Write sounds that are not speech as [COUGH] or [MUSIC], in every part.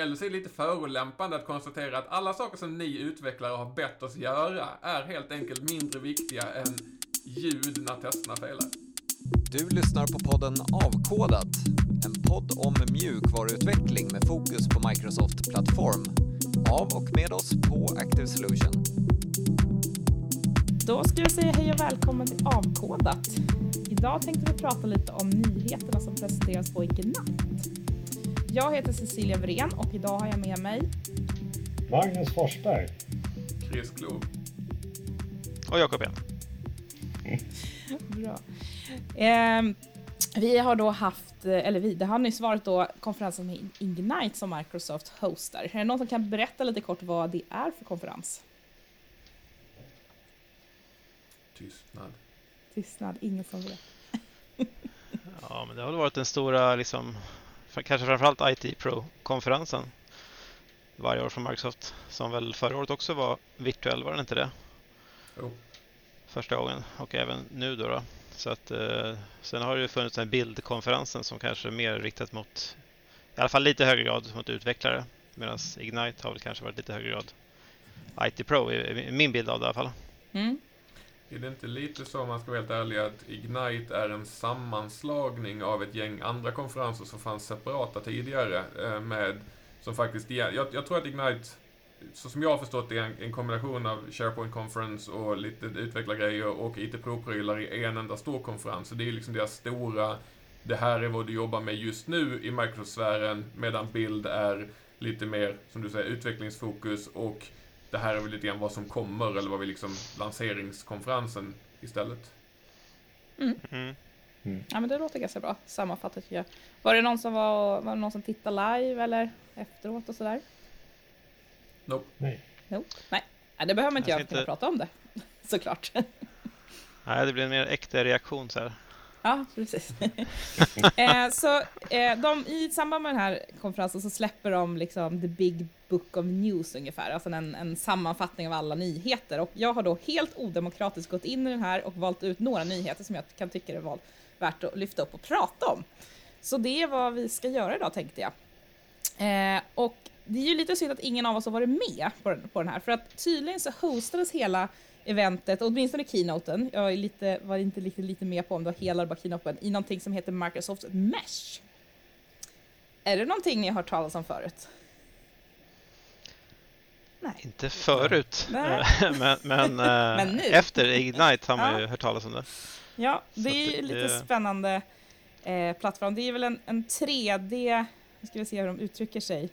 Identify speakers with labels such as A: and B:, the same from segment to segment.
A: Eller så är det lite förolämpande att konstatera att alla saker som ni utvecklare har bett oss göra är helt enkelt mindre viktiga än ljud när testerna failar.
B: Du lyssnar på podden Avkodat, en podd om mjukvaruutveckling med fokus på Microsoft Plattform. Av och med oss på Active Solution.
C: Då ska jag säga hej och välkommen till Avkodat. Idag tänkte vi prata lite om nyheterna som presenteras på Ignite. Jag heter Cecilia Wren och idag har jag med mig
D: Magnus Forsberg.
A: Chris Klov.
E: Och Jakob igen. [LAUGHS]
C: Bra. Eh, vi har då haft, eller vi, det har nyss varit då konferensen med Ignite som Microsoft hostar. Är det någon som kan berätta lite kort vad det är för konferens?
A: Tystnad.
C: Tystnad, ingen som vet. [LAUGHS]
E: Ja, men det har väl varit den stora, liksom, kanske framförallt IT Pro-konferensen varje år från Microsoft. Som väl förra året också var virtuell, var den inte det?
A: Jo.
E: Första gången och även nu då. då. Så att, eh, sen har det ju funnits den bildkonferensen som kanske är mer riktat mot, i alla fall lite högre grad mot utvecklare. Medan Ignite har väl kanske varit lite högre grad IT Pro, i min bild av det i alla fall.
C: Mm.
A: Är det inte lite så, om man ska vara helt ärlig, att Ignite är en sammanslagning av ett gäng andra konferenser som fanns separata tidigare eh, med, som faktiskt, jag, jag tror att Ignite, så som jag har förstått det, är en, en kombination av SharePoint Conference och lite utvecklargrejer och IT Pro-prylar i en enda stor konferens. Så det är liksom deras stora, det här är vad du jobbar med just nu i Microsoft-sfären, medan bild är lite mer, som du säger, utvecklingsfokus och det här är väl lite grann vad som kommer, eller vad vi liksom, lanseringskonferensen istället.
C: Mm.
E: Mm.
C: Ja, men det låter ganska bra sammanfattat tycker jag. Var det någon som var, var det någon som tittade live eller efteråt och sådär?
A: Nope.
D: Nej.
C: No. Nej, Nej det behöver inte
E: Jag
C: jag,
E: inte-
C: prata om det. [LAUGHS] Såklart. [LAUGHS]
E: Nej, det blir en mer äkta reaktion så här.
C: Ja, precis. [LAUGHS] eh, så eh, de, i samband med den här konferensen så släpper de liksom the big book of news ungefär, alltså en, en sammanfattning av alla nyheter. Och jag har då helt odemokratiskt gått in i den här och valt ut några nyheter som jag kan tycka är värt att lyfta upp och prata om. Så det är vad vi ska göra idag tänkte jag. Eh, och det är ju lite synd att ingen av oss har varit med på den, på den här, för att tydligen så hostades hela eventet, åtminstone keynoten, jag är lite, var inte lite, lite med på om det var hela eller bara keynoten, i någonting som heter Microsoft Mesh. Är det någonting ni har hört talas om förut? Nej.
E: Inte förut,
C: Nej. [LAUGHS]
E: men, men, [LAUGHS] eh,
C: Men nu.
E: efter Ignite har man
C: Ja.
E: ju hört talas om det.
C: Ja,
E: Så
C: det är
E: att
C: ju
E: det-
C: lite spännande eh, plattform. Det är väl en, en 3D, nu ska vi se hur de uttrycker sig.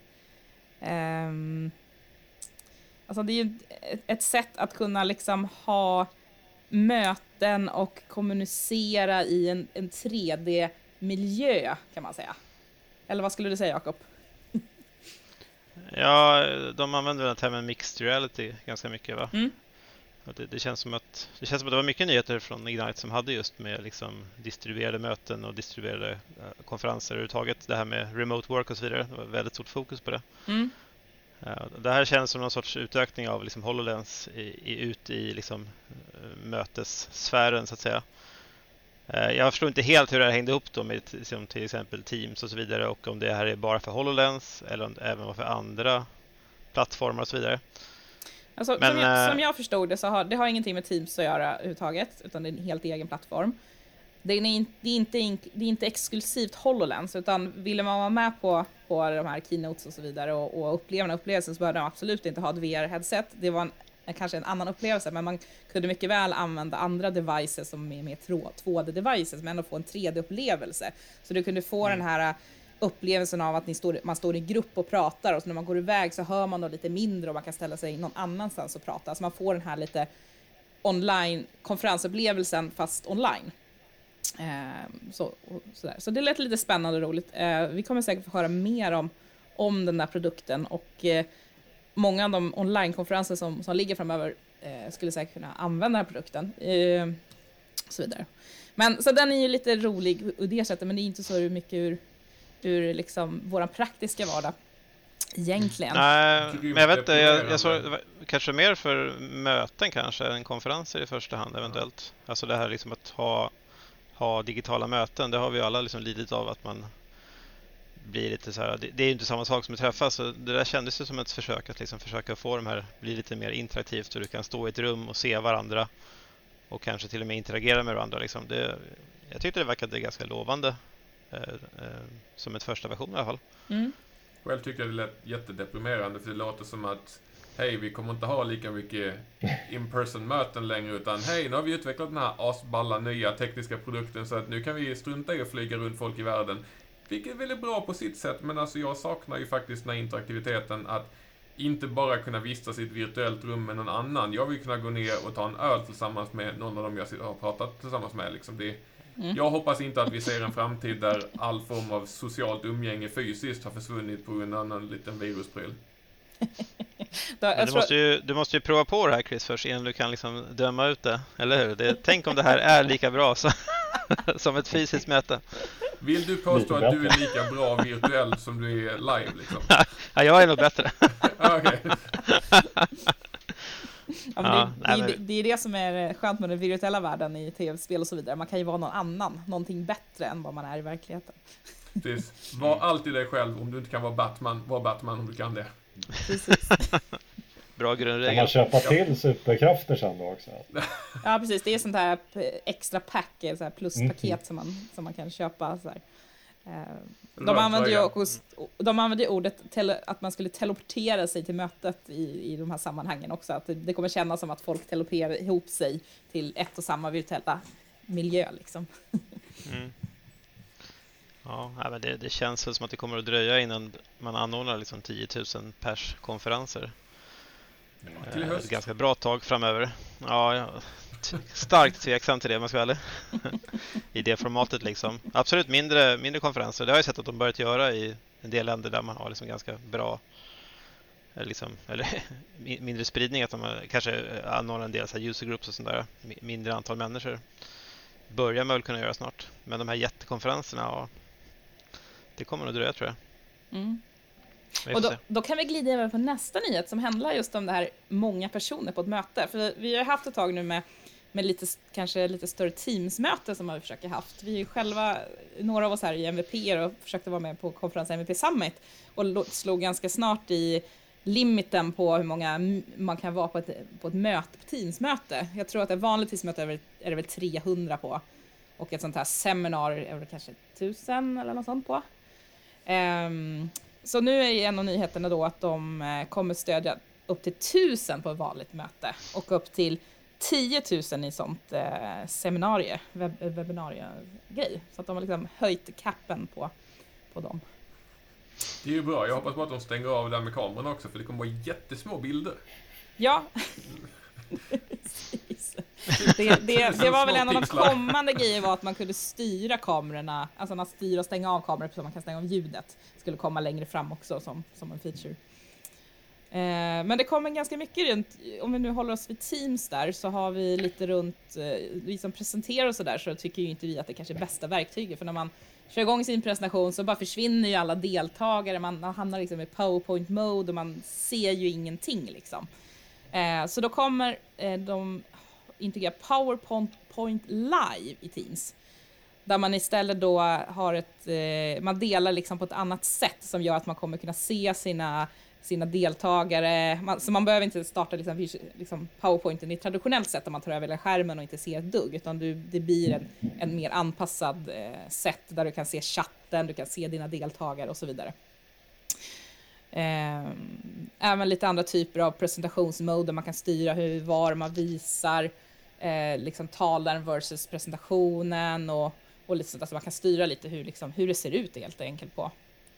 C: Ehm, alltså det är ju ett, ett sätt att kunna liksom ha möten och kommunicera i en, en 3D-miljö kan man säga. Eller vad skulle du säga Jakob?
E: Ja, de använder väl termen mixed reality ganska mycket va?
C: Mm.
E: Det, det, känns som att, det känns som att det var mycket nyheter från Ignite som hade just med liksom distribuerade möten och distribuerade eh, konferenser överhuvudtaget. Det här med remote work och så vidare. Det var väldigt stort fokus på det.
C: Mm.
E: Eh, Det här känns som någon sorts utökning av liksom HoloLens i, i, ut i liksom, eh, mötessfären så att säga. Eh, Jag förstår inte helt hur det här hängde ihop då med som till exempel Teams och så vidare och om det här är bara för HoloLens eller om det även var för andra plattformar och så vidare.
C: Alltså,
E: Men,
C: som, jag,
E: eh,
C: som jag förstod det så har det har ingenting med Teams att göra överhuvudtaget, utan det är en helt egen plattform. Det är, in, det är, inte, in- det är inte exklusivt HoloLens, utan ville man vara med på, på de här keynotes och så vidare och, och uppleva upplevelsen så behövde man absolut inte ha ett VR-headset. Det var en, kanske en annan upplevelse, men man kunde mycket väl använda andra devices som är mer 2D-devices, men ändå få en 3D-upplevelse. Så du kunde få den här upplevelsen av att ni står, man står i grupp och pratar och så när man går iväg så hör man då lite mindre och man kan ställa sig någon annanstans och prata. Så man får den här lite online konferensupplevelsen fast online. Eh, så, sådär. så det lät lite spännande och roligt. Eh, vi kommer säkert få höra mer om, om den där produkten och eh, många av de onlinekonferenser som, som ligger framöver eh, skulle säkert kunna använda den här produkten. Eh, så vidare. Men så den är ju lite rolig ur det sättet, men det är inte så mycket ur, ur liksom vår praktiska vardag egentligen.
E: Nej,
A: Grymt
E: men jag vet inte, jag, jag såg kanske mer för möten kanske än konferenser i första hand eventuellt. Alltså det här liksom att ha, ha digitala möten, det har vi alla liksom lidit av att man blir lite så här, det, det är ju inte samma sak som att träffas. Så det där kändes ju som ett försök att liksom försöka få de här bli lite mer interaktivt så du kan stå i ett rum och se varandra och kanske till och med interagera med varandra. Liksom. Det, jag tyckte det verkade ganska lovande eh, eh, som ett första version i alla fall.
C: Mm.
A: Själv tycker jag det lät jättedeprimerande för det låter som att Hej, vi kommer inte ha lika mycket in-person möten längre utan hej, nu har vi utvecklat den här asballa nya tekniska produkten så att nu kan vi strunta i att flyga runt folk i världen. Vilket väl är bra på sitt sätt, men alltså jag saknar ju faktiskt den här interaktiviteten att inte bara kunna vistas i ett virtuellt rum med någon annan. Jag vill kunna gå ner och ta en öl tillsammans med någon av dem jag har pratat tillsammans med. Liksom det,
C: Mm.
A: Jag hoppas inte att vi ser en framtid där all form av socialt umgänge fysiskt har försvunnit på grund av en liten viruspryl. [LAUGHS]
E: Men du, måste ju, du måste ju prova på det här Chris först innan du kan liksom döma ut det, eller hur? Det, tänk om det här är lika bra som, [LAUGHS] som ett fysiskt möte.
A: Vill du påstå att du är lika bra virtuellt som du är live liksom? [LAUGHS]
E: Ja, jag är nog bättre.
A: Ah, [LAUGHS] Okej.
C: ja, men
E: Ja,
C: det,
E: nej,
C: det, det är det som är skönt med den virtuella världen i tv-spel och så vidare. Man kan ju vara någon annan, någonting bättre än vad man är i verkligheten.
A: Precis. Var alltid dig själv. Om du inte kan vara Batman, var Batman om du kan det.
C: Precis. [LAUGHS]
E: Bra
D: Kan
E: grundregel.
D: man köpa till superkrafter sen då också? [LAUGHS]
C: Ja, precis. Det är sånt här extra pack, eh, så här pluspaket
D: Mm.
C: som, man, som man kan köpa. Så här. Eh, De använder, ju också, de använder ju ordet tele, att man skulle teleportera sig till mötet i, i de här sammanhangen också. Att det, det kommer kännas som att folk teleporterar ihop sig till ett och samma virtuella miljö. Liksom. [LAUGHS]
E: Mm. Ja, men det, det känns väl som att det kommer att dröja innan man anordnar liksom 10 000 pers konferenser.
A: Till i
E: Eh,
A: höst.
E: Ett ganska bra tag framöver. Ja, jag starkt tveksam till det om jag ska vara. [LAUGHS] I det formatet liksom. Absolut mindre, mindre konferenser. Det har jag sett att de börjat göra i en del länder där man har liksom ganska bra eller, liksom, eller [LAUGHS] mi- mindre spridning. Att de kanske anordnar en del så här user groups och sånt där. Mi- Mindre antal människor. Börjar man väl kunna göra snart. Men de här jättekonferenserna, ja, det kommer nog dröja tror jag.
C: Mm. Och då, då kan vi glida över på nästa nyhet som handlar just om det här många personer på ett möte. För vi har haft ett tag nu med, med lite, kanske lite större teamsmöte som vi försöker haft. Vi är själva, några av oss här i MVP och försökte vara med på konferensen MVP Summit och lo- slog ganska snart i limiten på hur många man kan vara på ett, på ett möte, på teamsmöte. Jag tror att ett vanligt teamsmöte är, är det väl 300 på och ett sånt här seminar är det kanske 1000 eller något sånt på. Ehm, så nu är en av nyheterna då att de eh, kommer stödja upp till 1000 på ett vanligt möte och upp till 10 000 i sånt eh, seminarie, webb, webbinarie-grej. Så att de har liksom höjt capen på, på dem.
A: Det är ju bra. Jag hoppas bara att de stänger av det där med kameran också, för det kommer vara jättesmå bilder.
C: Ja. [LAUGHS] Det, det, det var väl en av de kommande grejerna var att man kunde styra kamerorna, alltså man styra och stänga av kameror så man kan stänga av ljudet. Skulle komma längre fram också som, som en feature. Eh, men det kommer ganska mycket runt, om vi nu håller oss vid Teams där, så har vi lite runt, eh, vi som presenterar och sådär, så tycker ju inte vi att det kanske är bästa verktyget, för när man kör igång sin presentation så bara försvinner ju alla deltagare, man hamnar liksom i powerpoint mode och man ser ju ingenting liksom. Eh, så då kommer eh, de integrera PowerPoint point live i Teams. Där man istället då har ett, eh, man delar liksom på ett annat sätt som gör att man kommer kunna se sina, sina deltagare. Man, så man behöver inte starta liksom, liksom PowerPointen i traditionellt sätt där man tar över hela skärmen och inte ser ett dugg, utan du, det blir en, en mer anpassad eh, sätt där du kan se chatten, du kan se dina deltagare och så vidare. Eh, även lite andra typer av presentationsmode där man kan styra hur, var man visar eh, liksom talaren versus presentationen och, och lite sånt Alltså man kan styra lite hur, liksom, hur det ser ut helt enkelt på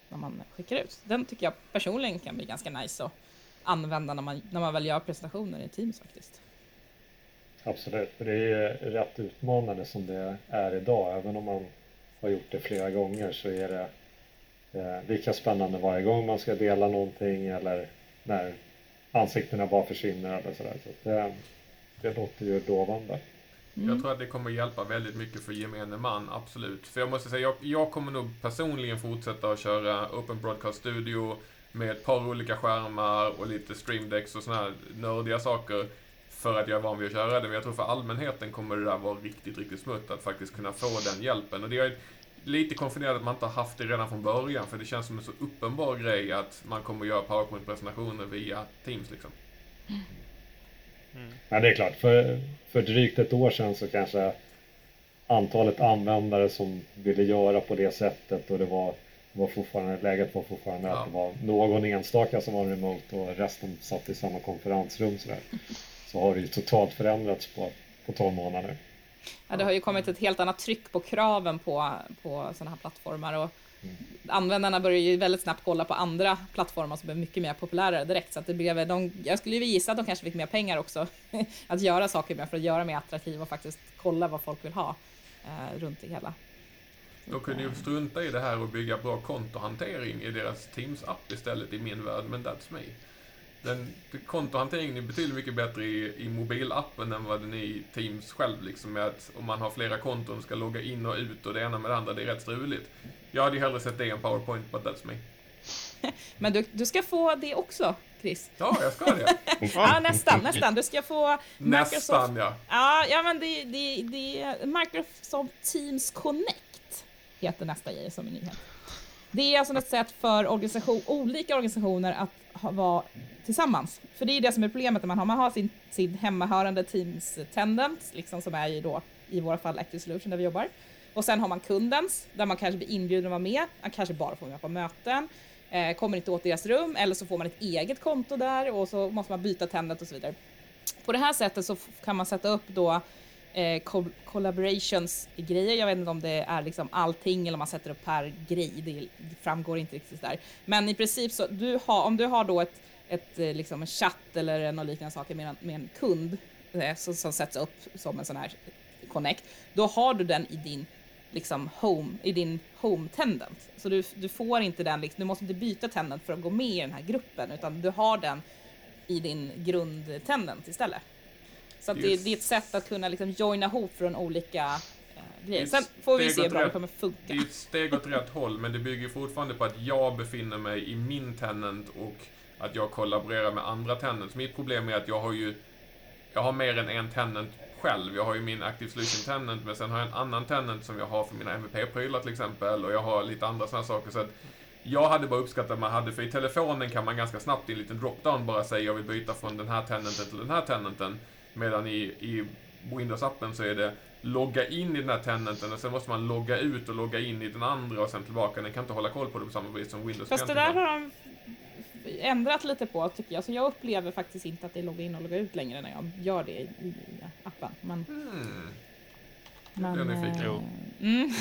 C: när man skickar ut. Den tycker jag personligen kan bli ganska nice att använda när man, när man väl gör presentationer i Teams faktiskt.
D: Absolut, för det är rätt utmanande som det är idag. Även om man har gjort det flera gånger så är det lika spännande varje gång man ska dela någonting eller när ansiktena bara försvinner eller sådär. Så det, det låter ju lovande.
C: Mm.
A: Jag tror att det kommer hjälpa väldigt mycket för gemene man, absolut. För jag måste säga, jag, jag kommer nog personligen fortsätta att köra Open Broadcast Studio med ett par olika skärmar och lite streamdecks och såna här nördiga saker för att jag är van vid att köra det. Men jag tror för allmänheten kommer det där vara riktigt, riktigt smutt att faktiskt kunna få den hjälpen. Och det är, lite konfunderad att man inte har haft det redan från början, för det känns som en så uppenbar grej att man kommer att göra PowerPoint-presentationer via Teams liksom.
D: Mm. Ja, det är klart. För, för drygt ett år sedan så kanske antalet användare som ville göra på det sättet och det var, var fortfarande, läget var fortfarande ja. att det var någon enstaka som var remote och resten satt i samma konferensrum så, där. så har det ju totalt förändrats på, på 12 månader.
C: Ja, det har ju kommit ett helt annat tryck på kraven på, på sådana här plattformar och mm. användarna börjar ju väldigt snabbt kolla på andra plattformar som är mycket mer populära direkt. Så att det blev, de, jag skulle ju gissa att de kanske fick mer pengar också [LAUGHS] att göra saker med för att göra mer attraktiva och faktiskt kolla vad folk vill ha eh, runt det hela.
A: De kunde ju strunta i det här och bygga bra kontohantering i deras Teams-app istället i min värld, men that's me. Den, kontohanteringen är betydligt mycket bättre i, i mobilappen än vad den är i Teams själv. Liksom med att om man har flera konton och ska logga in och ut och det ena med det andra, det är rätt struligt. Jag hade ju hellre sett det än PowerPoint, but that's me. [LAUGHS]
C: Men du, du ska få det också, Chris.
A: Ja, jag ska det. [LAUGHS]
C: ja, nästan, nästan. Du ska få
A: Microsoft... Nästan, ja.
C: Ja, ja men det, det, det är Microsoft Teams Connect heter nästa grej som är nyhet. Det är alltså ett sätt för organisation, olika organisationer att vara tillsammans. För det är det som är problemet när man har, man har sin, sin hemmahörande Teams Tendent, liksom som är ju då i våra fall Active Solution där vi jobbar. Och sen har man kundens, där man kanske blir inbjuden att vara med, man kanske bara får vara med på möten, eh, kommer inte åt deras rum, eller så får man ett eget konto där och så måste man byta Tendent och så vidare. På det här sättet så kan man sätta upp då eh, collaborations-grejer. Jag vet inte om det är liksom allting eller om man sätter upp per grej. Det framgår inte riktigt där. Men i princip så, du har, om du har då ett, ett eh, liksom en chatt eller något liknande saker med en, med en kund eh, som, som sätts upp som en sån här connect, då har du den i din liksom home, i din home tendent. Så du, du får inte den, liksom, du måste inte byta tendent för att gå med i den här gruppen, utan du har den i din grundtendent istället. Så det, det, är ett sätt att kunna liksom joina ihop från olika eh, grejer. Sen får vi se hur bra det kommer funka.
A: Det är ett steg åt rätt håll, men det bygger fortfarande på att jag befinner mig i min tenant och att jag kollaborerar med andra tenants. Mitt problem är att jag har ju jag har mer än en tenant själv. Jag har ju min Active Solution tenant, men sen har jag en annan tenant som jag har för mina MVP-prylar till exempel, och jag har lite andra sådana saker. Så att jag hade bara uppskattat att man hade, för i telefonen kan man ganska snabbt i en liten dropdown bara säga jag vill byta från den här tenanten till den här tenanten. Medan i, i Windows-appen så är det logga in i den här tenanten och sen måste man logga ut och logga in i den andra och sen tillbaka. Den kan inte hålla koll på det på samma vis som Windows
C: Fast det där har de ändrat lite på tycker jag. Så jag upplever faktiskt inte att det är logga in och logga ut längre när jag gör det i, i appen. Men,
A: mm. Men,
C: äh, mm,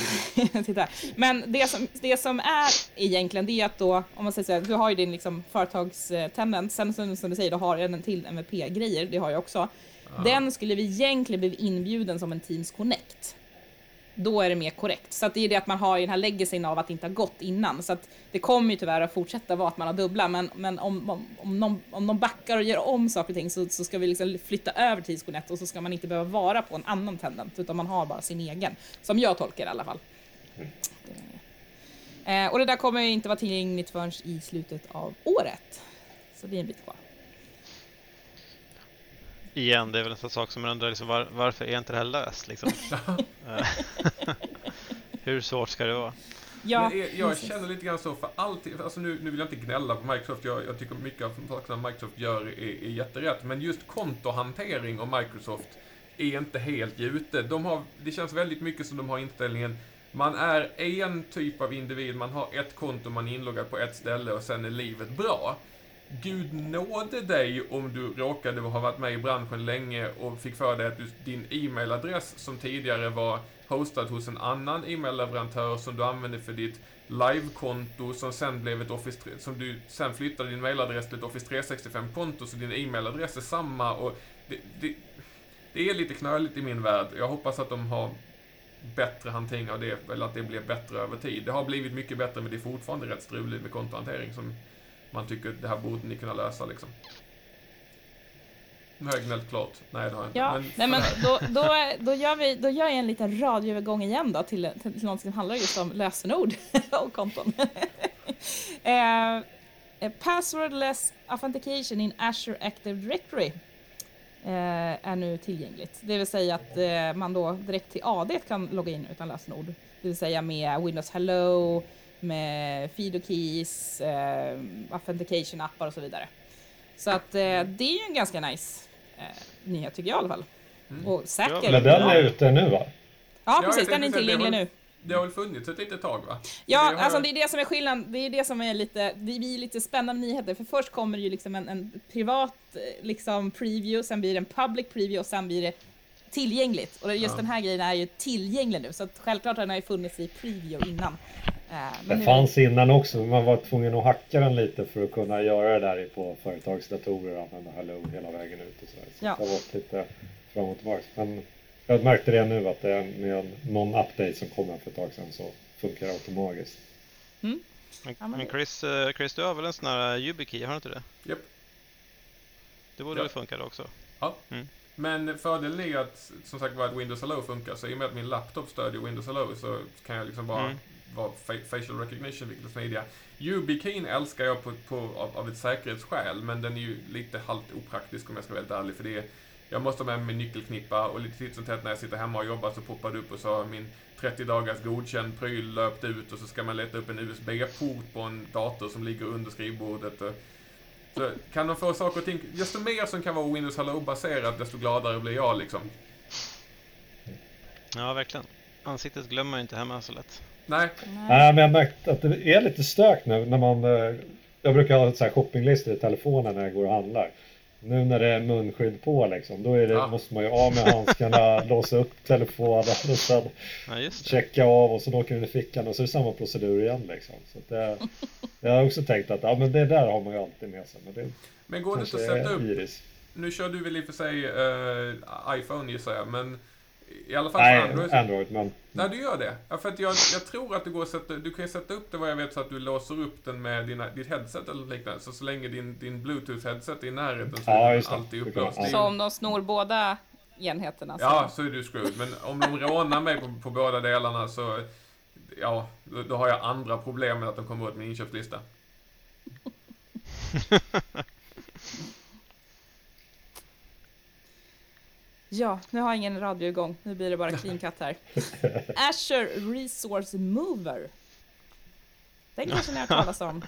C: titta. Men det som, det som är egentligen det är att då, om man säger så här, du har ju din liksom företagstendent, sen som, som du säger, du har en till MVP-grejer, det har jag också. Den skulle vi egentligen bli inbjuden som en Teams Connect då är det mer korrekt. Så det är det att man har den här legacyn av att det inte har gått innan. Så att det kommer ju tyvärr att fortsätta vara att man har dubbla, men, men om, om, om, någon, om någon backar och gör om saker och ting så, så ska vi liksom flytta över till Sconet och så ska man inte behöva vara på en annan tendent, utan man har bara sin egen. Som jag tolkar i alla fall. Mm. Eh, och det där kommer inte vara tillgängligt förrän i slutet av året. Så det är en bit kvar
E: igen, det är väl en sån sak som man undrar liksom, var, varför är inte det här löst? Liksom? [LAUGHS] [LAUGHS] Hur svårt ska det vara?
A: Ja, Men jag känner lite grann så för alltid, alltså nu, nu vill jag inte gnälla på Microsoft, jag, jag tycker mycket av sakerna Microsoft gör är, är jätterätt, men just kontohantering och Microsoft är inte helt ute. De har, det känns väldigt mycket som de har inställningen man är en typ av individ, man har ett konto, man är inloggad på ett ställe och sen är livet bra. Gud nåde dig om du råkade ha varit med i branschen länge och fick för dig att din e-mailadress som tidigare var hostad hos en annan e-mailleverantör som du använde för ditt livekonto som sen blev ett Office som du sen flyttade din mailadress till ett Office 365-konto så din e-mailadress är samma och det, det, det är lite knöligt i min värld. Jag hoppas att de har bättre hantering av det, eller att det blir bättre över tid. Det har blivit mycket bättre men det är fortfarande rätt struligt med kontohantering som man tycker det här borde ni kunna lösa liksom. Nu har jag gnällt klart. Nej, det har jag inte.
C: Ja, men, nej, men då, då, då, gör vi, då gör jag en liten radioövergång igen då till, till, till något som handlar just om lösenord [LAUGHS] och konton. [LAUGHS] eh, passwordless authentication in Azure Active Directory. är nu tillgängligt. Det vill säga att man då direkt till AD kan logga in utan lösenord. Det vill säga med Windows Hello, med Fido Keys, Authentication-appar och så vidare. Så att det är ju en ganska nice nyhet tycker jag i alla fall. Mm. Och säker.
D: Men den är ute nu va?
C: Ja, precis. Den är tillgänglig nu.
A: Det har väl funnits ett litet tag va?
C: Ja, det alltså det är det som är skillnaden. Det är det som är lite, det blir lite spännande nyheter. För först kommer det ju liksom en, en privat liksom preview, sen blir det en public preview och sen blir det tillgängligt. Och just ja. den här grejen är ju tillgänglig nu, så att självklart den har ju funnits i preview innan.
D: Uh, den fanns innan också, man var tvungen att hacka den lite för att kunna göra det där på företagsdatorer och använda Hello hela vägen ut och så. så ja. det har varit lite fram och tillbaka. Men jag märkte det nu att det är med någon update som kommer för ett tag sedan så funkar det automatiskt.
E: Mm. Men, Chris, eh, Chris, du har väl en sån här YubiKey, har du inte det?
A: Japp. Yep.
E: Det borde ja. väl funka också?
A: Ja. Mm. Men fördelen är att, som sagt var, att Windows Hello funkar. Så i och med att min laptop stödjer Windows Hello så kan jag liksom bara mm var facial recognition, vilket är smidiga. YubiKeyn älskar jag på, på, av, av ett säkerhetsskäl, men den är ju lite halvt opraktisk om jag ska vara helt ärlig. För det är, jag måste ha med mig nyckelknippa och lite titt som tätt när jag sitter hemma och jobbar så poppar det upp och så har min 30 dagars godkänd pryl löpt ut och så ska man leta upp en USB-port på en dator som ligger under skrivbordet. Så kan de få saker och ting, desto mer som kan vara Windows Hello-baserat, desto gladare blir jag liksom.
E: Ja, verkligen. Ansiktet glömmer man inte hemma så lätt.
A: Nej.
D: Nej, men jag har märkt att det är lite stök nu när man... Eh, jag brukar ha ett shoppinglista i telefonen när jag går och handlar. Nu när det är munskydd på liksom, då det, ja. måste man ju av med handskarna, [LAUGHS] låsa upp telefonen och sen ja, checka av och så åker den i fickan och så är det samma procedur igen liksom. Så det, [LAUGHS] jag har också tänkt att ja, men det där har man ju alltid med sig. Men, det
A: men går det inte att sätta upp? Iris. Nu kör du väl i och för sig uh, iPhone gissar jag, men i alla fall
D: Nej, Android. Android men...
A: Nej, du gör det. Ja, för att jag, jag tror att det går att sätta, du kan sätta upp det vad jag vet så att du låser upp den med dina, ditt headset eller liknande. Så så länge din, din bluetooth-headset är i närheten så ja, är den alltid upplåst.
C: Så om de snor båda enheterna?
A: Så... Ja, så är du screwed. Men om de rånar mig på, på båda delarna så, ja, då, då, har jag andra problem med att de kommer åt min inköpslista. [LAUGHS]
C: Ja, nu har jag ingen radio igång. Nu blir det bara clean cut här. [LAUGHS] Azure Resource Mover. Den kanske ni har talas om.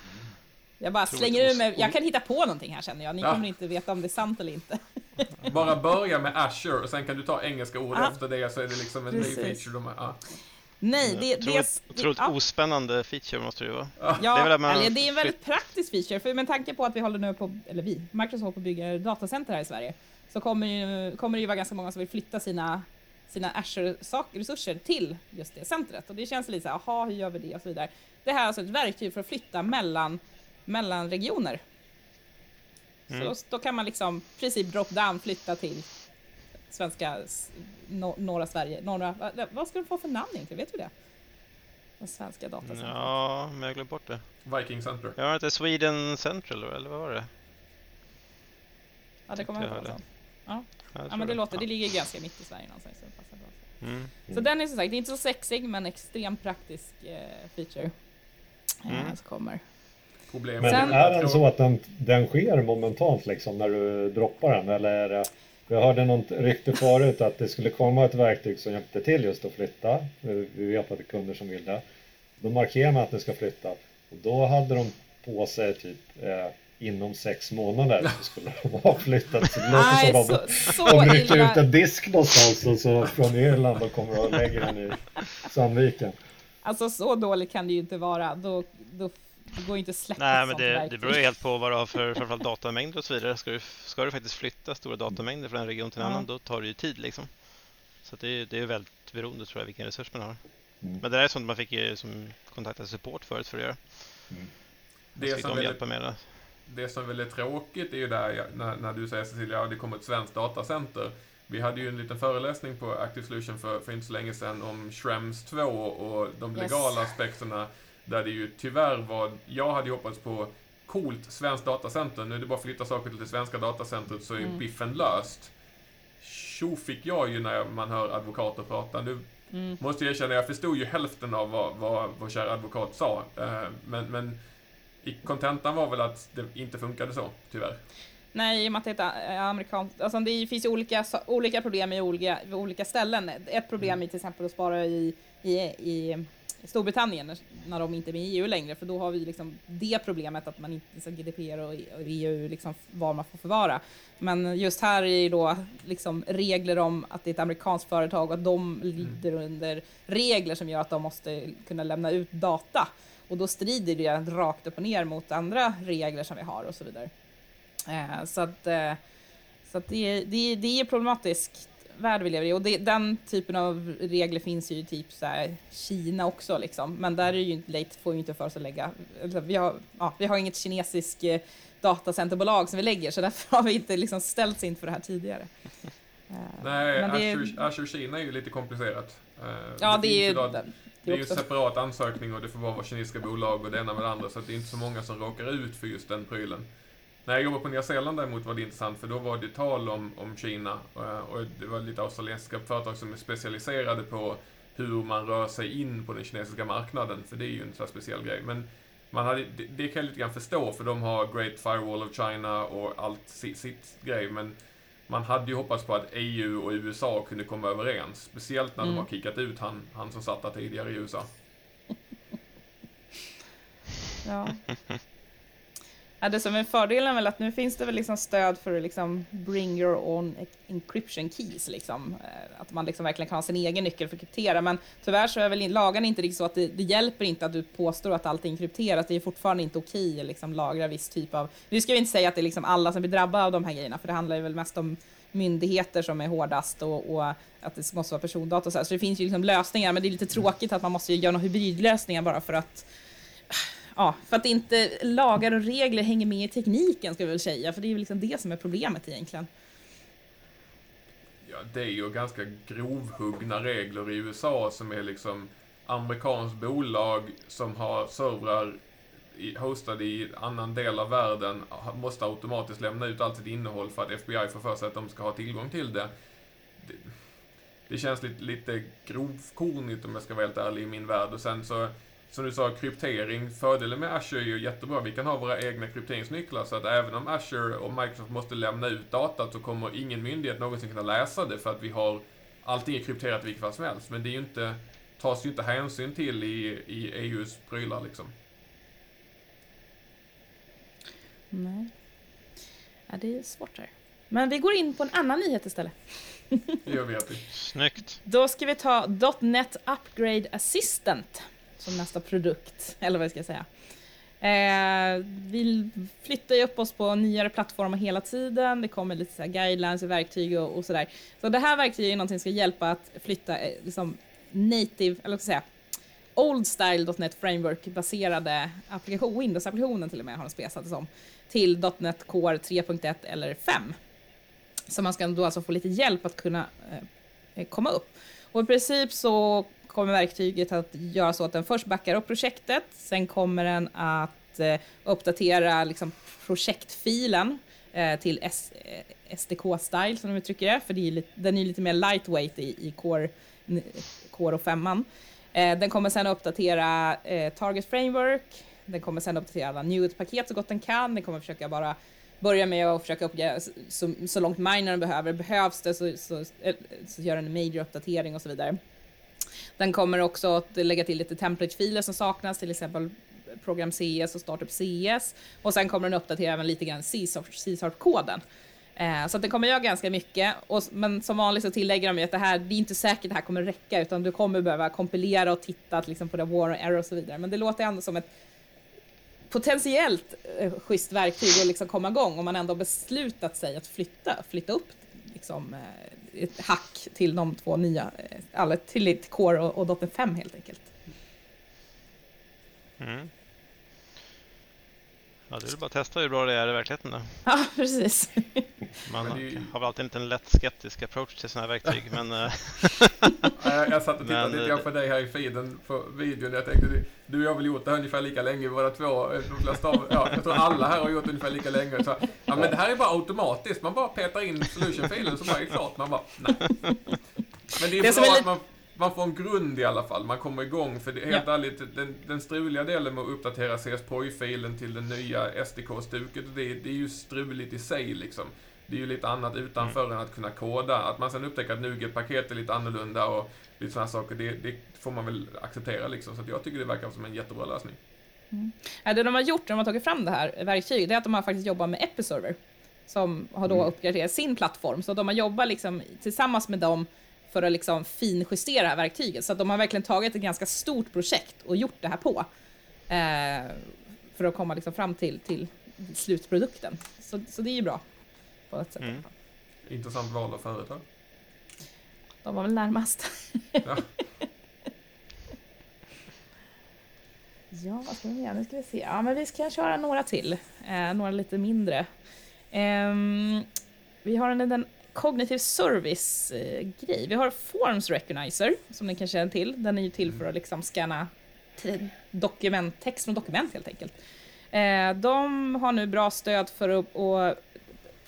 C: Jag bara slänger ur mig. Jag kan hitta på någonting här känner jag. Ni ja. kommer inte veta om det är sant eller inte. [LAUGHS]
A: Bara börja med Azure och sen kan du ta engelska ord ah. efter det så är det liksom en Precis. ny feature. De ah.
C: Nej, det,
E: det är... Otroligt ja. ospännande feature måste det vara.
C: Ja, det är, väl man... det är en väldigt praktisk feature. För med tanke på att vi håller nu på, eller vi, Microsoft håller på att bygga datacenter här i Sverige så kommer, ju, kommer det ju vara ganska många som vill flytta sina, sina Azure-resurser till just det centret. Och det känns lite så här, jaha, hur gör vi det och så vidare. Det här är alltså ett verktyg för att flytta mellan, mellan regioner. Mm. Så då, då, kan man liksom i princip drop-down flytta till svenska, no, norra Sverige. Norra, vad, vad ska de få för namn egentligen? Vet du det? Den svenska datacentret.
E: Ja, men jag glömt bort det.
A: Viking Center.
E: Ja, det Sweden Central, eller vad var det?
C: Ja, det kommer jag ihåg. Ja, ja men det låter, det ligger ganska mitt i Sverige någonstans. Så, det passar bra. Mm. så den är som sagt, det är inte så sexig men extremt praktisk eh, feature. Eh, mm. som kommer.
D: Problemet. Men Sen, är den så att den, den sker momentant liksom när du droppar den eller är det jag hörde något rykte förut att det skulle komma ett verktyg som hjälpte till just att flytta. Vi vet att det är kunder som vill det. Då markerar man att den ska flytta och då hade de på sig typ eh, inom sex månader så skulle de ha flyttat. Så det låter som så, de, så de rycker ut en disk någonstans och så från Irland och kommer och lägger den i Sandviken.
C: Alltså så dåligt kan det ju inte vara. Då, då det går inte att släppa
E: Nej, men det, det beror helt på vad du har för framförallt datamängder och så vidare. Ska du, ska du faktiskt flytta stora datamängder från en region till en ja. annan, då tar det ju tid liksom. Så det, det är väldigt beroende tror jag vilken resurs man har. Mm. Men det där är sånt man fick som kontakta support förut för att göra. Mm. Det som de hjälpa med det
A: det som väl är tråkigt är ju där när, när du säger Cecilia, ja, det kommer ett svenskt datacenter. Vi hade ju en liten föreläsning på Active Solution för, för inte så länge sedan om Schrems 2 och de legala yes. aspekterna. Där det ju tyvärr var, jag hade ju hoppats på coolt svenskt datacenter. Nu är det bara att flytta saker till det svenska datacentret så är mm. biffen löst. Tjo fick jag ju när man hör advokater prata. Nu mm. måste jag erkänna, jag förstod ju hälften av vad, vad vår kära advokat sa. Eh, men, men kontentan var väl att det inte funkade så, tyvärr.
C: Nej, i och med att det är ett amerikanskt... Alltså det finns ju olika, olika problem i olika, olika ställen. Ett problem mm. är till exempel att spara i, i, i Storbritannien när de inte är med i EU längre, för då har vi liksom det problemet att man inte, så GDPR och EU, liksom vad man får förvara. Men just här är det då liksom regler om att det är ett amerikanskt företag och att de lider mm. under regler som gör att de måste kunna lämna ut data. Och då strider det rakt upp och ner mot andra regler som vi har och så vidare. Eh, så att, eh, så att det, det, det är problematiskt värld vi lever i. Och det, den typen av regler finns ju i typ så här Kina också liksom. Men där är ju inte får ju inte för oss att lägga, vi har, ja, vi har inget kinesiskt eh, datacenterbolag som vi lägger så därför har vi inte liksom ställts inför det här tidigare.
A: Eh, Nej, Azure, Azure Kina är ju lite komplicerat.
C: Eh, ja, det, det är ju...
A: Idag, det är ju en separat ansökning och det får bara vara kinesiska bolag och det ena med det andra så det är inte så många som råkar ut för just den prylen. När jag jobbade på Nya Zeeland däremot var det intressant för då var det tal om, om Kina eh, och det var lite australiensiska företag som är specialiserade på hur man rör sig in på den kinesiska marknaden, för det är ju en så speciell grej. Men man hade, det, det kan jag lite grann förstå, för de har Great Firewall of China och allt sitt, sitt grej, men man hade ju hoppats på att EU och USA kunde komma överens, speciellt när mm. de har kickat ut han, han som satt där tidigare i USA.
C: ja. [LAUGHS] Ja, det som är fördelen väl att nu finns det väl liksom stöd för att liksom bring your own encryption keys, liksom. Eh, att man liksom verkligen kan ha sin egen nyckel för att kryptera. Men tyvärr så är väl lagen inte riktigt så att det, det, hjälper inte att du påstår att allt är krypterat. Det är fortfarande inte okej att liksom lagra viss typ av... Nu ska vi inte säga att det är liksom alla som blir drabbade av de här grejerna, för det handlar ju väl mest om myndigheter som är hårdast och, och att det måste vara persondata och så här. Så det finns ju liksom lösningar, men det är lite tråkigt att man måste göra några hybridlösningar bara för att ja, för att inte lagar och regler hänger med i tekniken, ska vi väl säga, för det är ju liksom det som är problemet egentligen.
A: Ja, det är ju ganska grovhuggna regler i USA som är liksom amerikanskt bolag som har servrar hostade i annan del av världen måste automatiskt lämna ut allt sitt innehåll för att FBI får för sig att de ska ha tillgång till det. Det, det känns lite, lite grovkornigt om jag ska vara helt ärlig i min värld. Och sen så som du sa, kryptering. Fördelen med Azure är ju jättebra. Vi kan ha våra egna krypteringsnycklar så att även om Azure och Microsoft måste lämna ut datat så kommer ingen myndighet någonsin kunna läsa det för att vi har allting är krypterat vilket fall som helst. Men det är ju inte, tas ju inte hänsyn till i, i EUs prylar liksom.
C: Nej. Ja, det är svårt här. Men vi går in på en annan nyhet istället.
A: Det gör vi.
E: Snyggt.
C: Då ska vi ta .NET Upgrade Assistant som nästa produkt, eller vad jag ska säga. Eh, vi flyttar ju upp oss på nyare plattformar hela tiden. Det kommer lite så guidelines och verktyg och, och sådär. Så det här verktyget är någonting som ska hjälpa att flytta eh, liksom native, eller vad ska jag säga, old style.NET framework baserade applikation, Windows-applikationen till och med har de spesat det som, till .NET Core 3.1 eller 5. Så man ska då alltså få lite hjälp att kunna eh, eh komma upp. Och i princip så kommer verktyget att göra så att den först backar upp projektet, sen kommer den att eh, uppdatera liksom, projektfilen eh, till S, eh, SDK-style som de uttrycker det, för det är lite, den är lite mer lightweight i, i Core, Core och 5 eh, Den kommer sen att uppdatera eh, Target Framework, den kommer sen att uppdatera alla Newit-paket så gott den kan, den kommer försöka bara börja med att försöka uppge så, så långt minern behöver. Behövs det så, så, så, så gör den en major uppdatering och så vidare. Den kommer också att lägga till lite template-filer som saknas, till exempel program CS och startup CS. Och sen kommer den uppdatera även lite grann C-sharp-koden. Eh, så att den kommer göra ganska mycket, och, men som vanligt så tillägger de ju att det här, det är inte säkert att det här kommer räcka, utan du kommer behöva kompilera och titta liksom, på det war och error och så vidare. Men det låter ändå som ett potentiellt eh, schysst verktyg att liksom komma igång om man ändå beslutat sig att flytta, flytta upp liksom, eh, ett hack till de två nya, eller eh, till ett Core och, och Dotter 5 helt enkelt.
E: Mm. Ja, det är bara att testa hur bra det är i verkligheten då. [LAUGHS]
C: Ja, precis.
E: Man har väl alltid inte en lätt skeptisk approach till sådana här verktyg, [LAUGHS] men... Eh, [LAUGHS]
A: jag satt och tittade men, lite grann på dig här i feeden på videon. Jag tänkte, du och jag har väl gjort det här ungefär lika länge båda två. De flesta av, ja, jag tror alla här har gjort det ungefär lika länge. Så, ja, men det här är bara automatiskt. Man bara petar in solution-filen så bara är det klart. Man bara, nej. Men det är, det bra att man man får en grund i alla fall, man kommer igång. För det, helt
C: Ja.
A: ärligt, den, den struliga delen med att uppdatera CSPOI-filen till den nya SDK-stuket, det, det är ju struligt i sig liksom. Det är ju lite annat utanför än att kunna koda. Att man sen upptäcker att NuGet-paket är lite annorlunda och lite sådana saker, det, det får man väl acceptera liksom. Så att jag tycker det verkar som en jättebra lösning.
C: Ja, Det de har gjort när de har tagit fram det här verktyget, det är att de har faktiskt jobbat med Episerver, som har då
A: Mm.
C: uppgraderat sin plattform. Så de har jobbat liksom tillsammans med dem för att liksom finjustera det här verktyget. Så att de har verkligen tagit ett ganska stort projekt och gjort det här på. Eh, för att komma liksom fram till, till slutprodukten. Så, så det är ju bra. På ett sätt.
E: Mm.
A: Intressant val av företag.
C: De var väl närmast.
A: Ja. [LAUGHS]
C: Ja, vad ska vi göra? Nu ska vi se. Ja, men vi ska köra några till. Eh, några lite mindre. Ehm, vi har en liten kognitiv service-grej. vi har Forms Recognizer, som ni kanske känner till. Den är ju till för att liksom scanna dokument, text från dokument helt enkelt. Eh, de har nu bra stöd för att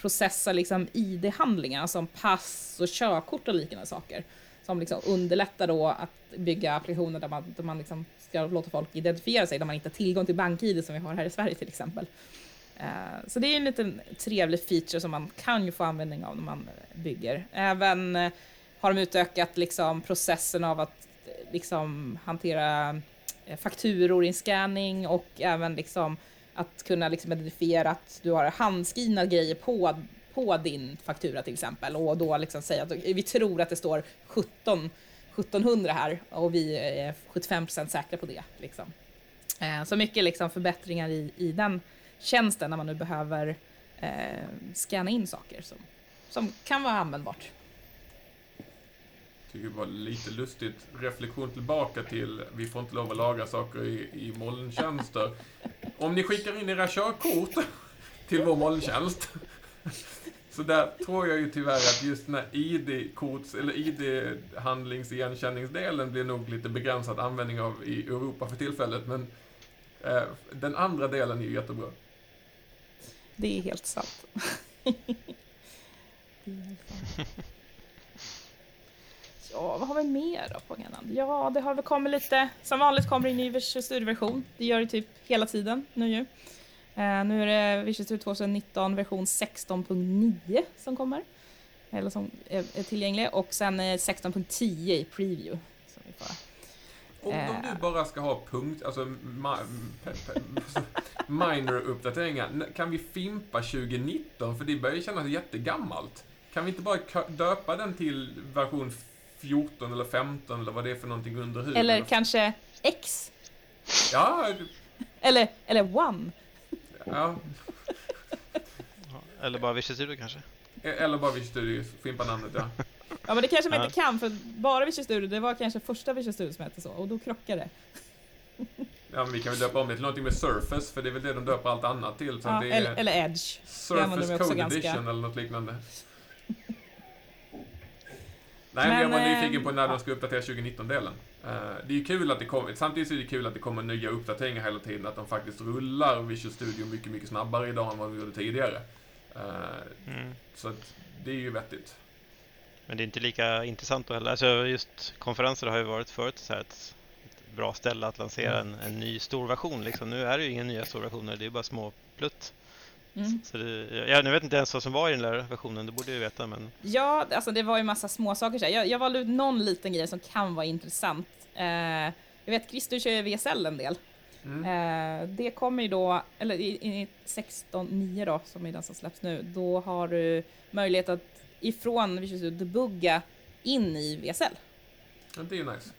C: processa liksom ID-handlingar som pass och körkort och liknande saker. Som liksom underlättar då att bygga applikationer där man, där man liksom ska låta folk identifiera sig, där man inte har tillgång till bank-id som vi har här i Sverige till exempel. Eh, så det är en liten trevlig feature som man kan ju få användning av när man bygger. Även eh, har de utökat liksom processen av att eh, liksom hantera fakturor i en scanning och även liksom att kunna liksom identifiera att du har handskrivna grejer på, på din faktura till exempel och då liksom säga att vi tror att det står 17 1700 här och vi är 75% säkra på det. Liksom. Eh, så mycket liksom förbättringar i, i den tjänsten när man nu behöver eh, scanna in saker som, som kan vara användbart
A: tycker det var lite lustigt. Reflektion tillbaka till, vi får inte lov att lagra saker i, i molntjänster. Om ni skickar in era körkort [LAUGHS] till vår molntjänst, [LAUGHS] så där tror jag ju tyvärr att just den här ID-korts, eller ID-handlingsigenkänningsdelen blir nog lite begränsad användning av i Europa för tillfället, men eh, den andra delen är ju jättebra.
C: Det är helt sant. [LAUGHS] det är helt sant. Ja, vad har vi mer då på agendan? Ja, det har väl kommit lite, som vanligt kommer det en ny Visual Studio-version. Det gör det typ hela tiden nu ju. Eh, nu är det Visual Studio 2019 version 16.9 som kommer. Eller som är, är tillgänglig. Och sen eh, 16.10 i preview. Som vi får.
A: Om, om du bara ska ha punkt, alltså pe- [LAUGHS] minor-uppdateringar, kan vi fimpa 2019? För det börjar ju kännas jättegammalt. Kan vi inte bara döpa den till version 14 eller 15 eller vad det är för någonting under huvudet?
C: Eller kanske X?
A: Ja,
C: Eller, eller One?
A: ja.
E: Eller bara Visual Studio kanske?
A: Eller bara Visual Studio, fimpa namnet ja. [LAUGHS]
C: Ja men det kanske man
E: Ja.
C: inte kan för bara Visual Studio, det var kanske första Visual Studio som hette så och då krockar det.
A: Ja, men vi kan väl döpa om det till någonting med Surface, för det är väl det de döper allt annat till. Så
C: Ja,
A: det är
C: eller, eller Edge.
A: Surface Code
C: ganska-
A: Edition eller något liknande. [LAUGHS] Nej, men, jag var nyfiken på när de ska uppdatera 2019-delen. Eh, det är kul att det kommer, samtidigt är det kul att det kommer nya uppdateringar hela tiden, att de faktiskt rullar Visual Studio mycket, mycket snabbare idag än vad de gjorde tidigare. Eh,
E: Mm.
A: så att det är ju vettigt.
E: Men det är inte lika intressant då heller. Alltså just konferenser har ju varit förut så här ett, ett bra ställe att lansera en, en ny stor version. Liksom. Nu är det ju inga nya stora versioner, det är bara små plutt.
C: Mm.
E: Så det, jag, jag vet inte ens vad som var i den där versionen, det borde jag ju veta. Men
C: Ja, alltså det var ju massa små saker så här. Jag, jag valde ut någon liten grej som kan vara intressant. Eh, jag vet Christer kör ju VSL en del.
A: Mm.
C: Eh, det kommer ju då, eller i, i 16.9 då, som är den som släpps nu, då har du möjlighet att ifrån Visual Studio debugga in i VSL.
A: Ja, det är ju nice.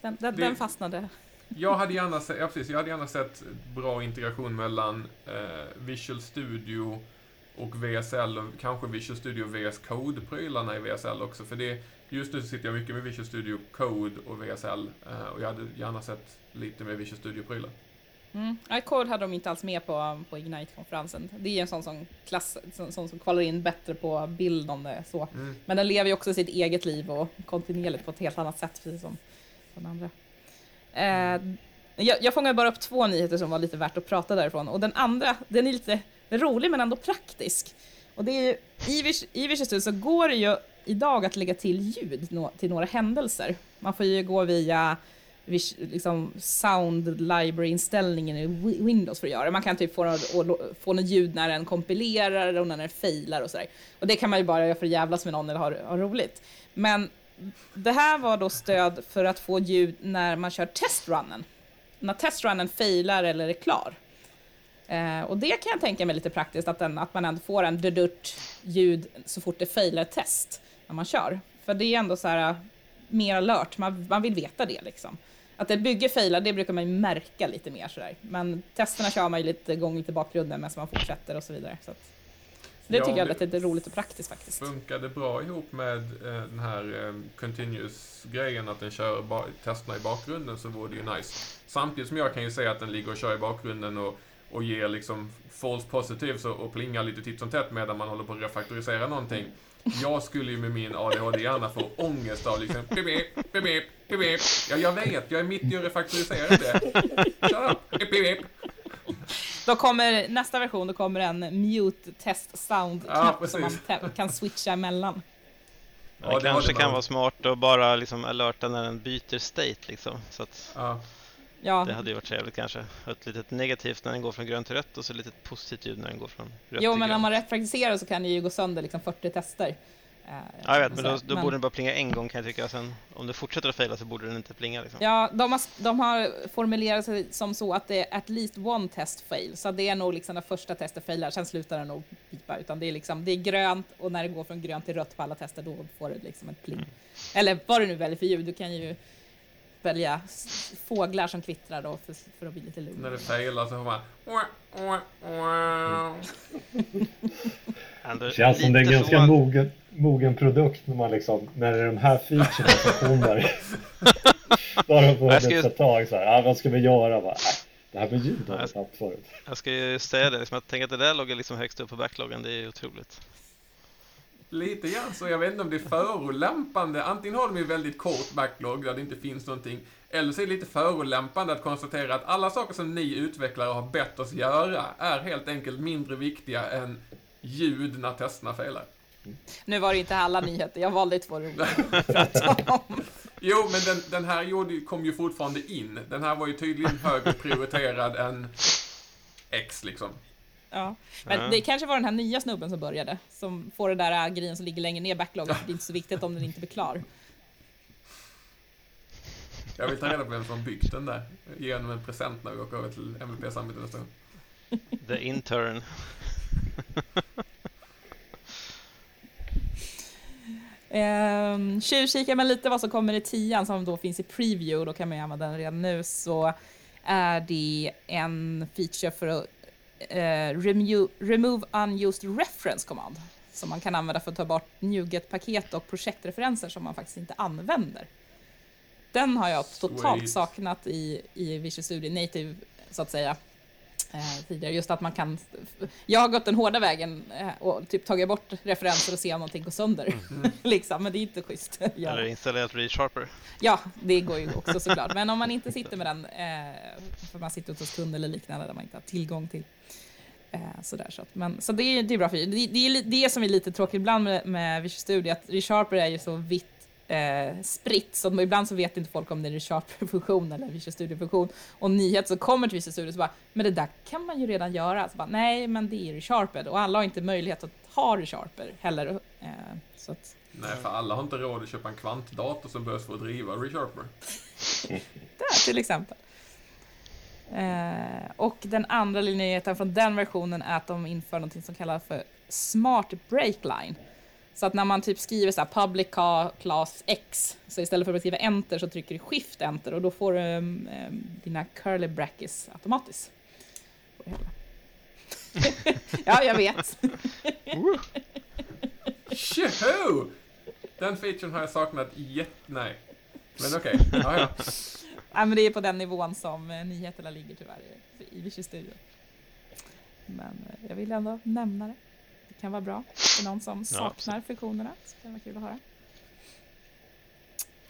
C: Den, den,
A: Det-
C: den fastnade.
A: Jag hade gärna sett, ja, precis, jag hade gärna sett bra integration mellan eh, Visual Studio och VSL och kanske Visual Studio VS Code-prylarna i VSL också. För det, just nu sitter jag mycket med Visual Studio Code och VSL eh, och jag hade gärna sett lite mer Visual Studio-prylar.
C: Mm. iCode hade de inte alls med på, på Ignite-konferensen. Det är en sån som, klass, sån, sån som kvalar in bättre på bild om det är så.
A: Mm.
C: Men den lever ju också sitt eget liv och kontinuerligt på ett helt annat sätt, precis som den andra. Eh, jag, jag fångade bara upp två nyheter som var lite värt att prata därifrån. Och den andra, den är lite rolig men ändå praktisk. Och det är ju, i, Vish, i Visual så går det ju idag att lägga till ljud no, till några händelser. Man får ju gå via Vish, liksom sound library-inställningen i Windows för att göra det. Man kan typ få, något- få något ljud när den kompilerar och när den failar och sådär. Och det kan man ju bara göra för att jävlas med någon eller ha, ha roligt. Men det här var då stöd för att få ljud när man kör testrunnen. När testrunnen failar eller är klar. Eh, och det kan jag tänka mig lite praktiskt, att, den, att man ändå får en dudurt ljud så fort det failar ett test när man kör. För det är ändå så här eh, mer alert, man, man vill veta det liksom. Att ett bygge failar, det brukar man ju märka lite mer sådär. Men testerna kör man ju lite gång lite i bakgrunden medan man fortsätter och så vidare. Så att, det
A: Ja,
C: tycker jag
A: det-
C: lite roligt och praktiskt faktiskt.
A: Funkade bra ihop med eh, den här eh, continuous-grejen, att den kör ba- testerna i bakgrunden, så vore det ju nice. Samtidigt som jag kan ju säga att den ligger och kör i bakgrunden och, och ger liksom false positives och, och plingar lite titt som tätt medan man håller på att refaktorisera någonting. Jag skulle ju med min ADHD-hjärna få ångest av liksom pip, pip, pip, pip. Ja, jag vet, jag är mitt i att refaktorisera det. Shut up, pip, pip.
C: Då kommer nästa version, då kommer en mute test sound
A: Ja,
C: som man kan switcha emellan.
E: Ja,
A: Ja,
E: det
A: det
E: kanske
A: det
E: kan vara smart att bara liksom alerta när den byter state liksom. Så att
A: Ja,
E: det hade ju varit trevligt kanske. Ett litet negativt när den går från grönt till rött och så ett litet positivt när den går från rött
C: jo
E: till
C: men
E: grönt.
C: om man refraktoriserar så kan det ju gå sönder liksom 40 tester. Eh,
E: Ja, jag vet, men då, då borde den bara plinga en gång kan jag tycka. Sen om det fortsätter att fejla så borde den inte plinga liksom.
C: Ja, de har, de har formulerat sig som så att det är at least one test fail. Så det är nog liksom det första testet failar, sen slutar den nog pipa. Utan det är liksom, det är grönt och när det går från grönt till rött på alla tester, då får det liksom ett pling. Eller vad du nu väljer för ljud, du kan ju välja fåglar som kvittrar då för, för att bli lite lugn.
A: när det failar så får man... [LAUGHS]
E: Ändå
D: Det känns som det är ganska mogen, mogen produkt när man liksom, när det är de här featurena som kommer. Då har de
E: Jag ska
D: funnits ett tag så här, ah, vad ska vi göra? Bara, det här med ljud har vi haft förut.
E: Jag ska ju säga det, liksom, jag tänker att det där låg liksom högst upp på backloggen, det är otroligt.
A: Lite grann så. Jag vet inte om det är förolämpande. Antingen har de ju väldigt kort backlog där det inte finns någonting. Eller så är det lite förolämpande att konstatera att alla saker som ni utvecklare har bett oss göra är helt enkelt mindre viktiga än ljud när testerna failar.
C: Nu var det inte alla nyheter, jag valde två roliga. [LAUGHS]
A: Jo, men den, den här gjorde, ju- kom ju fortfarande in. Den här var ju tydligen högre prioriterad än X liksom.
C: Ja. Men det kanske var den här nya snubben som började, som får det där äh, grejen som ligger längre ner i backloggen, det är inte så viktigt om den inte blir klar.
A: Jag vill ta reda på vem som byggt den där. Ge honom en present när vi åker över till MVP-samhället nästa gång.
E: The intern. [LAUGHS]
C: Um, tjuvkikar man lite vad som kommer i tian som då finns i preview, då kan man ju använda den redan nu, så är det en feature för att eh, remove, remove unused reference command som man kan använda för att ta bort NuGet-paket och projektreferenser som man faktiskt inte använder. Den har jag totalt
A: Sweet.
C: saknat i, i Visual Studio Native, så att säga. Eh, tidigare, just att man kan... Jag har gått den hårda vägen eh, och typ tagit bort referenser och se om någonting går sönder. [LAUGHS] liksom, men det är inte schysst. göra.
E: Eller installerat ReSharper.
C: Ja, det går ju också såklart. Men om man inte sitter med den, eh, för man sitter hos kund eller liknande där man inte har tillgång till. Eh, sådär, så att, men, så det, är- det är bra för det, det är det som är lite tråkigt ibland med, med Visual Studio, att ReSharper är ju så vitt eh, spritt, så ibland så vet inte folk om det är en ReSharper-funktion eller en Visual Studio-funktion. Och nyhet så kommer till Visual Studio så bara, men det där kan man ju redan göra. Så bara, Nej, men det är ReSharper och alla har inte möjlighet att ha ReSharper heller. Eh, så att,
A: Nej, för alla har inte råd att köpa en kvantdator som behövs för att driva ReSharper. [LAUGHS]
C: Där till exempel. Eh, och den andra nyheten från den versionen är att de inför något som kallas för Smart Breakline. Så att när man typ skriver så här public class X, så istället för att skriva enter så trycker du shift enter och då får du um, um, dina curly brackets automatiskt. [LAUGHS] Ja, jag vet. [LAUGHS]
A: Tjoho! Den featuren har jag saknat jätte... Nej. Men okej, [LAUGHS] ja, ja.
C: Nej, men det är på den nivån som eh, nyheterna ligger tyvärr i, i Studio. Men eh, jag vill ändå nämna det. Kan vara bra för någon som saknar funktionerna. Så kan det vara kul att höra.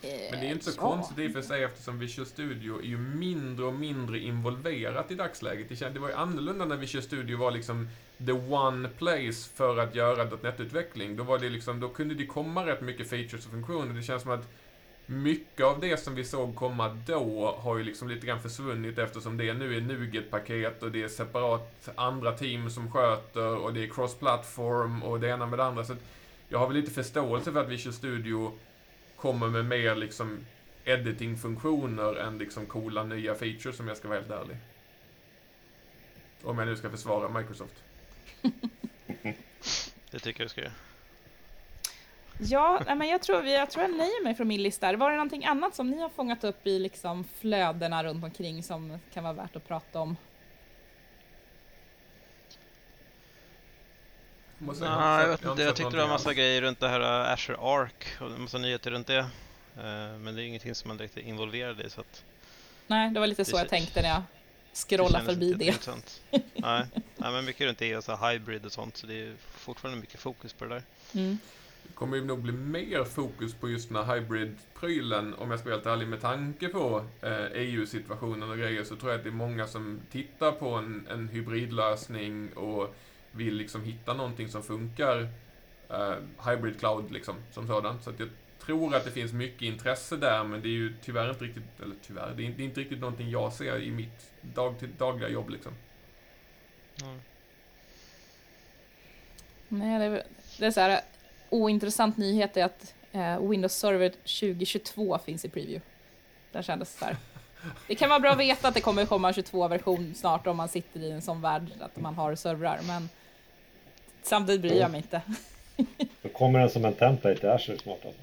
A: Men det är inte så
C: ja.
A: konstigt i och för sig eftersom Visual Studio är ju mindre och mindre involverat i dagsläget. Det, var ju annorlunda när Visual Studio var liksom the one place för att göra .NET-utveckling. Då var det liksom, då kunde det komma rätt mycket features och funktioner. Det känns som att mycket av det som vi såg komma då har ju liksom lite grann försvunnit eftersom det nu är NUGET-paket och det är separat andra team som sköter och det är cross-platform och det ena med det andra. Så jag har väl lite förståelse för att Visual Studio kommer med mer liksom editing-funktioner än liksom coola nya features om jag ska vara helt ärlig. Om jag nu ska försvara Microsoft. [LAUGHS]
E: Det tycker jag du ska göra.
C: Ja, men jag tror, vi- jag tror jag nöjer mig från min lista. Var det någonting annat som ni har fångat upp i liksom flödena runt omkring som kan vara värt att prata om?
E: Nej, jag, vet inte, jag tyckte det var
A: någonting
E: massa grejer runt det här uh, Azure Arc och en massa nyheter runt det. Eh, Men det är ingenting som man direkt är involverad i så att
C: Nej, det var lite så jag tänkte när jag scrollade förbi det.
E: Nej, nej, men mycket runt det och så hybrid och sånt så det är fortfarande mycket fokus på det där.
C: Mm.
A: Det kommer ju nog bli mer fokus på just den här hybrid-prylen, om jag ska vara helt ärlig, med tanke på eh, EU-situationen och grejer, så tror jag att det är många som tittar på en, en hybridlösning och vill liksom hitta någonting som funkar eh, hybrid cloud liksom, som sådant. Så att jag tror att det finns mycket intresse där, men det är ju tyvärr inte riktigt, eller tyvärr, det är, det är inte riktigt någonting jag ser i mitt dag till dagliga jobb liksom.
E: Mm.
C: Nej, det är, det är så här ointressant nyhet är att eh, Windows Server 2022 finns i preview. Där kändes så här. Det kan vara bra att veta att det kommer komma en 22-version snart om man sitter i en sån värld att man har servrar, men samtidigt bryr jag mig inte.
D: Då kommer den som en template i Azure snart alltså.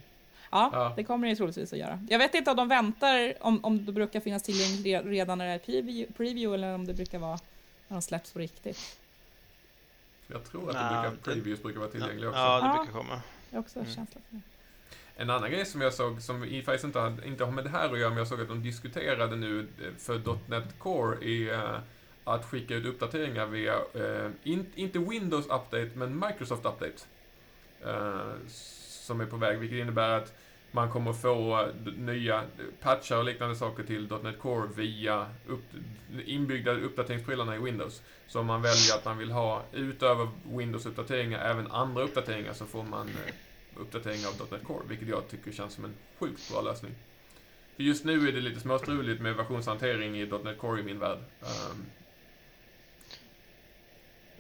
C: Ja,
A: Ja.
C: det kommer det ju troligtvis att göra. Jag vet inte om de väntar, om, om det brukar finnas tillgängligt re- redan när det är preview, preview eller om det brukar vara när de släpps på riktigt.
A: Jag tror att det brukar,
E: det-
A: previews brukar vara tillgängliga också.
E: Ja, det brukar komma.
C: Jag också
E: Mm.
C: känsla för det.
A: En annan grej som jag såg, som i faktiskt inte, hade, inte har med det här att göra, men jag såg att de diskuterade nu eh, för .NET Core är eh, att skicka ut uppdateringar via, eh, in, inte Windows Update, men Microsoft Update. Eh, som är på väg, vilket innebär att man kommer få nya patchar och liknande saker till .NET Core via upp, inbyggda uppdateringsprylarna i Windows. Så om man väljer att man vill ha, utöver Windows-uppdateringar, även andra uppdateringar så får man eh, uppdateringar av .NET Core, vilket jag tycker känns som en sjukt bra lösning. För just nu är det lite småstruligt med versionshantering i .NET Core i min värld. Ehm,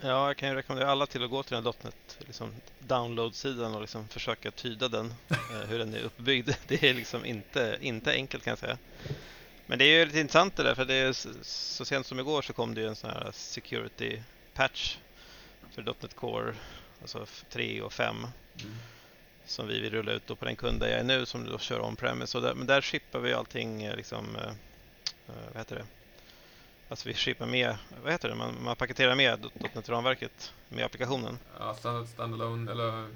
E: Ja, jag kan ju rekommendera alla till att gå till den här .NET liksom download-sidan och liksom försöka tyda den, [LAUGHS] eh, hur den är uppbyggd. [LAUGHS] Det är liksom inte, inte enkelt kan jag säga. Men det är ju lite intressant det där, för det är så sent som igår så kom det ju en sån här security patch för .NET Core, alltså f- 3 och 5 som vi vill rulla ut då på den kund där jag är nu som då kör on-premise. Där, men där shippar vi allting eh, liksom, eh, vad heter det? Alltså vi shippar med, vad heter det, man, man paketerar med .NET-ramverket med applikationen.
A: Ja, standalone, eller...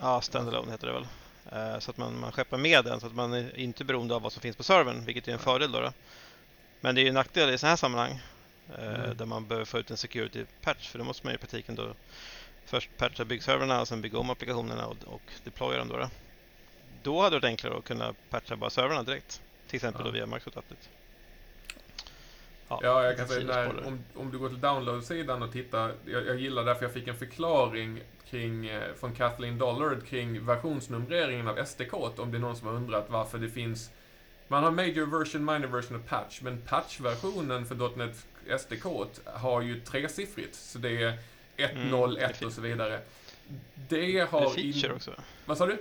E: Ja, standalone heter det väl. Eh, Så att man, man skeppar med den så att man är inte beroende av vad som finns på servern, vilket är en fördel då. då. Men det är ju en nackdel i sådana här sammanhang eh,
A: Mm.
E: där man behöver få ut en security patch för då måste man i praktiken då först patcha byggserverna och sen bygga om applikationerna och, och deploya dem då, då. Då hade det varit enklare att kunna patcha bara serverna direkt. Till exempel
A: Ja.
E: då via Microsoft Update.
A: Ja, jag kan säga
E: där.
A: om, om du går till download-sidan och tittar, jag, jag gillar därför jag fick en förklaring kring, eh, från Kathleen Dollard kring versionsnumreringen av SDK, om det är någon som har undrat varför det finns man har major version, minor version och patch, men patch-versionen för .NET SDK har ju tresiffrigt, så det är 1,
E: Mm,
A: 0,
E: det är
A: 1
E: fint.
A: och så vidare. Det
E: Det
A: har...
E: feature också.
A: Vad sa du?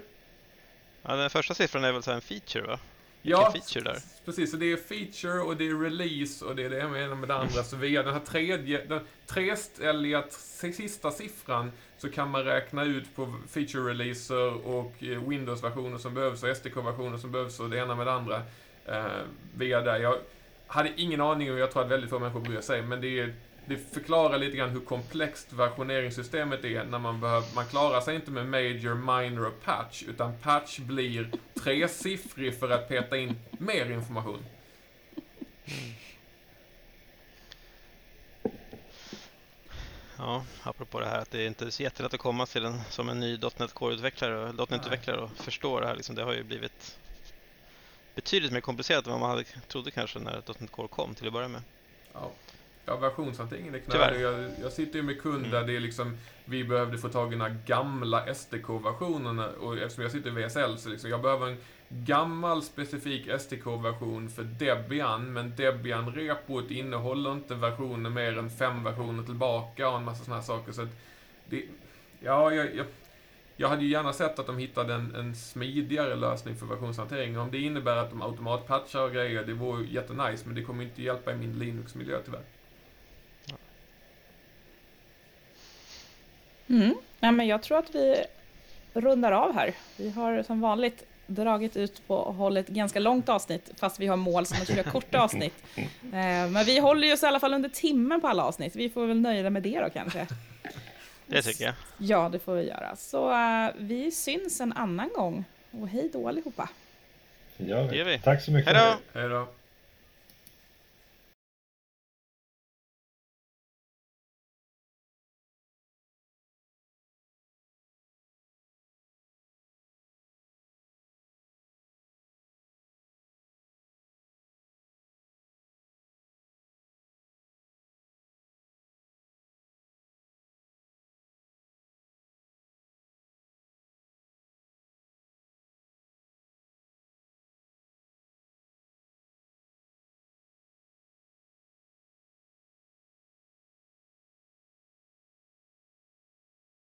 E: Ja, den första siffran är väl så en feature va?
A: Ja,
E: feature där.
A: precis. Så det är feature och det är release och det är det ena med det andra. Så via den här tredje, den treställiga sista siffran så kan man räkna ut på feature-releaser och eh, Windows-versioner som behövs och SDK-versioner som behövs och det ena med det andra eh, via det. Jag hade ingen aning och jag tror att väldigt få människor bryr sig, men det är det förklarar lite grann hur komplext versioneringssystemet är när man behöver, man klarar sig inte med major, minor och patch, utan patch blir tresiffrig för att peta in mer information.
E: Ja, apropå det här att det inte är så jättelätt att komma till en, som en ny .NET Core-utvecklare och .NET-utvecklare och förstå det här. Liksom, det har ju blivit betydligt mer komplicerat än vad man hade, trodde kanske när .NET Core kom till att börja med.
A: Ja. Ja, versionshanteringen är knölig. Jag, jag sitter ju med kund där
E: Mm.
A: det är liksom, vi behövde få tag i den gamla SDK-versionerna och eftersom jag sitter i VSL så liksom, jag behöver en gammal specifik SDK-version för Debian, men Debian-repot innehåller inte versioner mer än fem versioner tillbaka och en massa sådana här saker. Så att det, ja, jag, jag, jag hade ju gärna sett att de hittade en, en smidigare lösning för versionshantering. Om det innebär att de automatpatchar och grejer, det vore ju jättenice, men det kommer inte hjälpa i min Linux-miljö tyvärr.
C: Mm. Ja, men jag tror att vi rundar av här. Vi har som vanligt dragit ut på och hållit ett ganska långt avsnitt, fast vi har mål som att köra korta avsnitt. [LAUGHS] Eh, Men vi håller ju oss i alla fall under timmen på alla avsnitt. Vi får väl nöja med det då kanske.
E: Det tycker jag.
C: Ja, det får vi göra. Så eh, vi syns en annan gång. Och hej då allihopa.
D: Det gör
E: vi.
D: Tack så mycket.
A: Hej då!